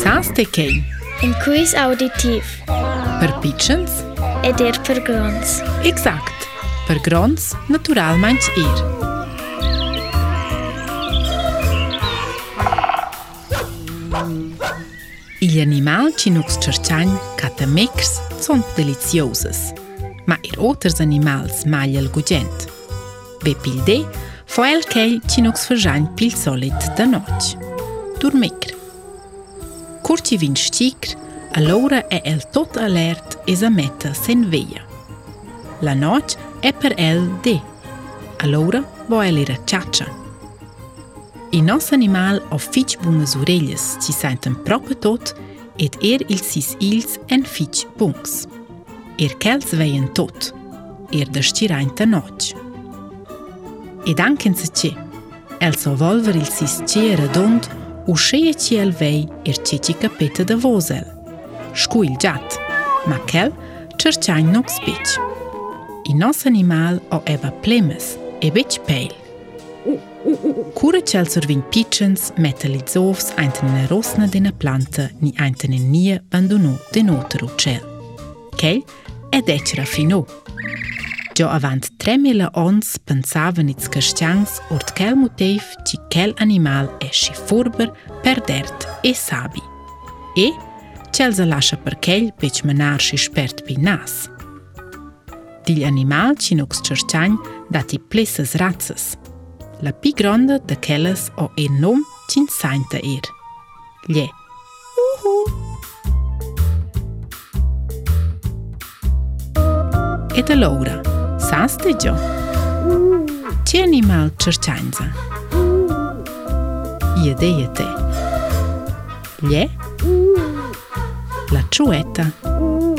Sans të kej Në kujs auditiv Për pichens E dirë për grons Exakt Për grons, natural man që ir Il animal që nuk së qërqanj Ka të mekrës Son të deliciosës Ma ir otërz animals Maljel gujent Be pilde Foel kej që nuk së fërxanj Pil solit të noq Tur mekrë Curci vin sticr, allora è el tot alert e sa metta sen veia. La noc è per el de, allora vo el era ciaccia. Il nos animal ha fitch bunas orelles, ci senten proprio tot ed er il sis ils en fitch bungs. Er kels veien tot, er descirainta noc. Ed anche in se ce, el so volver il sis ce redond u sheje qjelvej ir qeqi kapete dhe vozel. Shku il gjatë, ma kel qërqajnë nuk spiq. I nos animal o eva plemes, e veq pejl. Kure qëllë sërvin pichens, me të lidzovs, ajnë në rosnë dhe në plantë, një ajnë të në një bandunu dhe në të ruqel. Kel, edhe që edhe që rafinu. Jo avant tremila ons pensava nits castians ort quel motiv ci quel animal esci furber, perdert e sabi. E, cels a lascia per quel pec menarsi spert pinas. Dil animal ci nox cerciang dati plesses razzas. La pi gronda de quelles o en nom cin sainta ir. Lle. Uhu! -huh. E Et a Laura. Laura sastiđo? Če ni mal črčanjca? Jede je te. Lje? La čueta? Lje?